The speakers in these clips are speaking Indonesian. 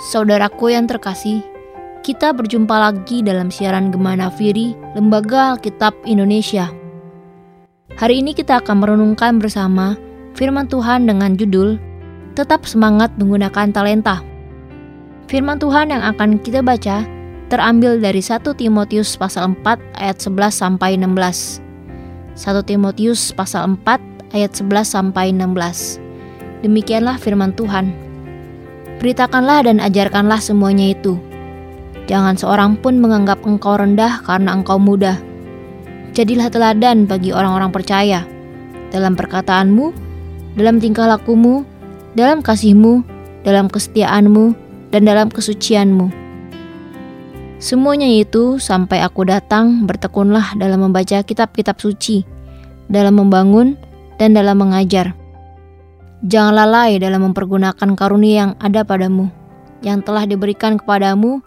Saudaraku yang terkasih, kita berjumpa lagi dalam siaran Gemana Firi, Lembaga Alkitab Indonesia. Hari ini kita akan merenungkan bersama firman Tuhan dengan judul Tetap Semangat Menggunakan Talenta. Firman Tuhan yang akan kita baca terambil dari 1 Timotius pasal 4 ayat 11 sampai 16. 1 Timotius pasal 4 ayat 11 sampai 16. Demikianlah firman Tuhan. Beritakanlah dan ajarkanlah semuanya itu. Jangan seorang pun menganggap engkau rendah karena engkau muda. Jadilah teladan bagi orang-orang percaya dalam perkataanmu, dalam tingkah lakumu, dalam kasihmu, dalam kesetiaanmu, dan dalam kesucianmu. Semuanya itu sampai aku datang bertekunlah dalam membaca kitab-kitab suci, dalam membangun, dan dalam mengajar Jangan lalai dalam mempergunakan karunia yang ada padamu, yang telah diberikan kepadamu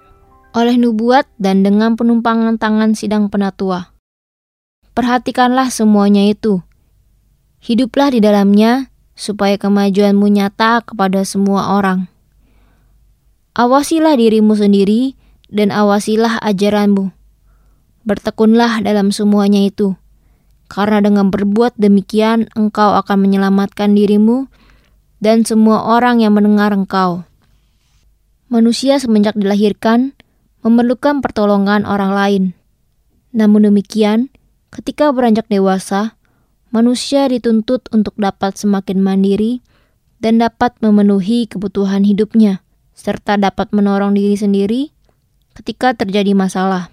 oleh nubuat dan dengan penumpangan tangan sidang penatua. Perhatikanlah semuanya itu. Hiduplah di dalamnya, supaya kemajuanmu nyata kepada semua orang. Awasilah dirimu sendiri dan awasilah ajaranmu. Bertekunlah dalam semuanya itu, karena dengan berbuat demikian engkau akan menyelamatkan dirimu dan semua orang yang mendengar engkau. Manusia semenjak dilahirkan memerlukan pertolongan orang lain. Namun demikian, ketika beranjak dewasa, manusia dituntut untuk dapat semakin mandiri dan dapat memenuhi kebutuhan hidupnya, serta dapat menolong diri sendiri ketika terjadi masalah.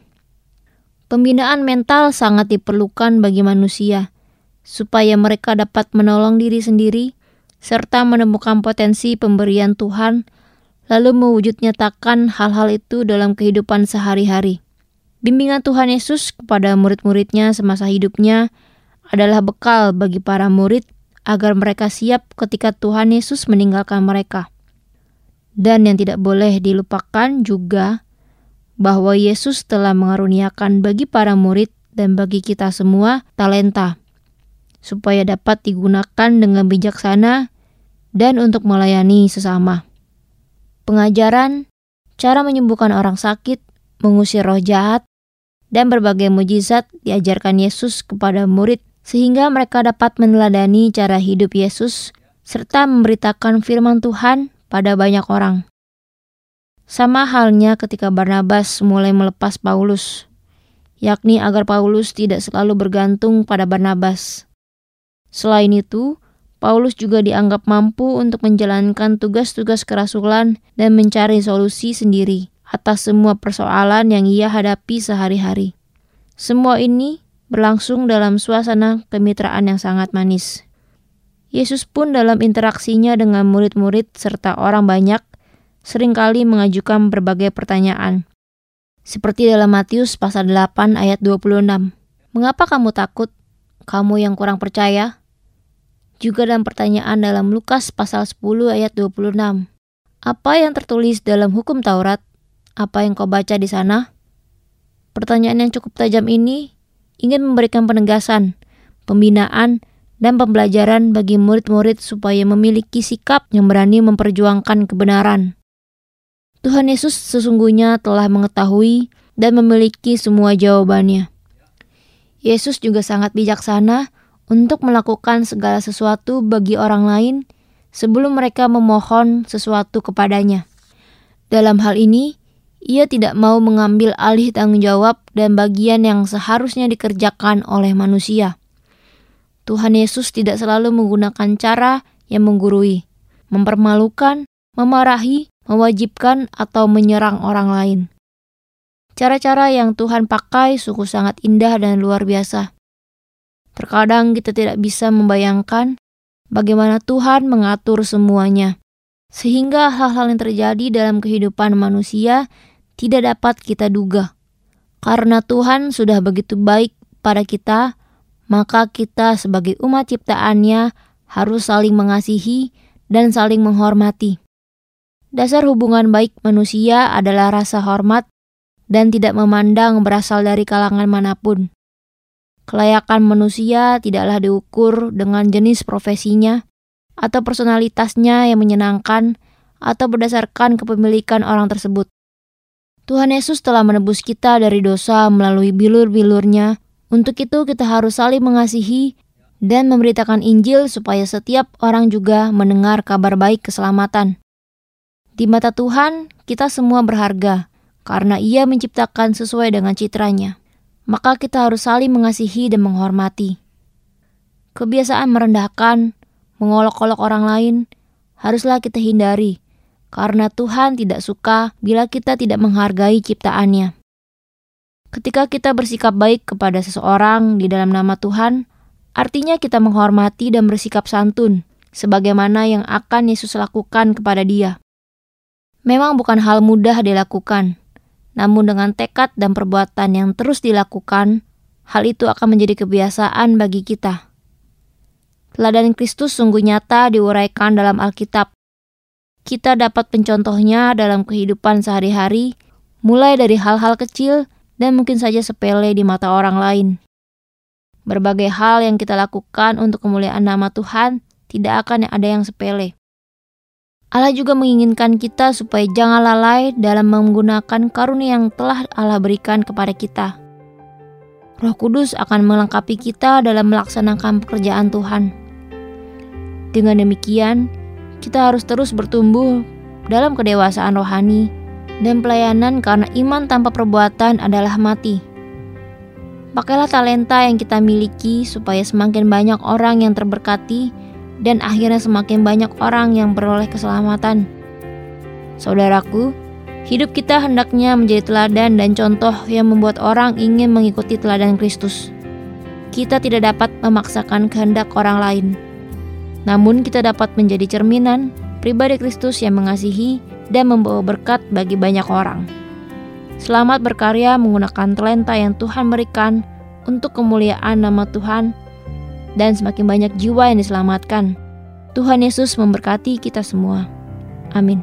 Pembinaan mental sangat diperlukan bagi manusia, supaya mereka dapat menolong diri sendiri serta menemukan potensi pemberian Tuhan, lalu mewujud nyatakan hal-hal itu dalam kehidupan sehari-hari. Bimbingan Tuhan Yesus kepada murid-muridnya semasa hidupnya adalah bekal bagi para murid agar mereka siap ketika Tuhan Yesus meninggalkan mereka. Dan yang tidak boleh dilupakan juga bahwa Yesus telah mengaruniakan bagi para murid dan bagi kita semua talenta supaya dapat digunakan dengan bijaksana dan untuk melayani sesama. Pengajaran, cara menyembuhkan orang sakit, mengusir roh jahat, dan berbagai mujizat diajarkan Yesus kepada murid sehingga mereka dapat meneladani cara hidup Yesus serta memberitakan firman Tuhan pada banyak orang. Sama halnya ketika Barnabas mulai melepas Paulus, yakni agar Paulus tidak selalu bergantung pada Barnabas. Selain itu, Paulus juga dianggap mampu untuk menjalankan tugas-tugas kerasulan dan mencari solusi sendiri atas semua persoalan yang ia hadapi sehari-hari. Semua ini berlangsung dalam suasana kemitraan yang sangat manis. Yesus pun dalam interaksinya dengan murid-murid serta orang banyak sering kali mengajukan berbagai pertanyaan. Seperti dalam Matius pasal 8 ayat 26. Mengapa kamu takut? Kamu yang kurang percaya? Juga dalam pertanyaan dalam Lukas pasal 10 ayat 26. Apa yang tertulis dalam hukum Taurat? Apa yang kau baca di sana? Pertanyaan yang cukup tajam ini ingin memberikan penegasan, pembinaan, dan pembelajaran bagi murid-murid supaya memiliki sikap yang berani memperjuangkan kebenaran. Tuhan Yesus sesungguhnya telah mengetahui dan memiliki semua jawabannya. Yesus juga sangat bijaksana untuk melakukan segala sesuatu bagi orang lain sebelum mereka memohon sesuatu kepadanya. Dalam hal ini, ia tidak mau mengambil alih tanggung jawab dan bagian yang seharusnya dikerjakan oleh manusia. Tuhan Yesus tidak selalu menggunakan cara yang menggurui, mempermalukan, memarahi, mewajibkan, atau menyerang orang lain. Cara-cara yang Tuhan pakai sungguh sangat indah dan luar biasa. Terkadang kita tidak bisa membayangkan bagaimana Tuhan mengatur semuanya, sehingga hal-hal yang terjadi dalam kehidupan manusia tidak dapat kita duga. Karena Tuhan sudah begitu baik pada kita, maka kita sebagai umat ciptaannya harus saling mengasihi dan saling menghormati. Dasar hubungan baik manusia adalah rasa hormat dan tidak memandang berasal dari kalangan mana pun. Kelayakan manusia tidaklah diukur dengan jenis profesinya atau personalitasnya yang menyenangkan atau berdasarkan kepemilikan orang tersebut. Tuhan Yesus telah menebus kita dari dosa melalui bilur-bilurnya. Untuk itu kita harus saling mengasihi dan memberitakan Injil supaya setiap orang juga mendengar kabar baik keselamatan. Di mata Tuhan, kita semua berharga karena ia menciptakan sesuai dengan citranya. Maka kita harus saling mengasihi dan menghormati. Kebiasaan merendahkan, mengolok-olok orang lain, haruslah kita hindari karena Tuhan tidak suka bila kita tidak menghargai ciptaannya. Ketika kita bersikap baik kepada seseorang di dalam nama Tuhan, artinya kita menghormati dan bersikap santun, sebagaimana yang akan Yesus lakukan kepada dia. Memang bukan hal mudah dilakukan, namun dengan tekad dan perbuatan yang terus dilakukan, hal itu akan menjadi kebiasaan bagi kita. Teladan Kristus sungguh nyata diuraikan dalam Alkitab, kita dapat mencontohnya dalam kehidupan sehari-hari, mulai dari hal-hal kecil dan mungkin saja sepele di mata orang lain. Berbagai hal yang kita lakukan untuk kemuliaan nama Tuhan tidak akan ada yang sepele. Allah juga menginginkan kita supaya jangan lalai dalam menggunakan karunia yang telah Allah berikan kepada kita. Roh Kudus akan melengkapi kita dalam melaksanakan pekerjaan Tuhan. Dengan demikian, kita harus terus bertumbuh dalam kedewasaan rohani dan pelayanan karena iman tanpa perbuatan adalah mati. Pakailah talenta yang kita miliki supaya semakin banyak orang yang terberkati dan akhirnya semakin banyak orang yang beroleh keselamatan. Saudaraku, hidup kita hendaknya menjadi teladan dan contoh yang membuat orang ingin mengikuti teladan Kristus. Kita tidak dapat memaksakan kehendak orang lain namun kita dapat menjadi cerminan pribadi Kristus yang mengasihi dan membawa berkat bagi banyak orang. Selamat berkarya menggunakan talenta yang Tuhan berikan untuk kemuliaan nama Tuhan dan semakin banyak jiwa yang diselamatkan. Tuhan Yesus memberkati kita semua. Amin.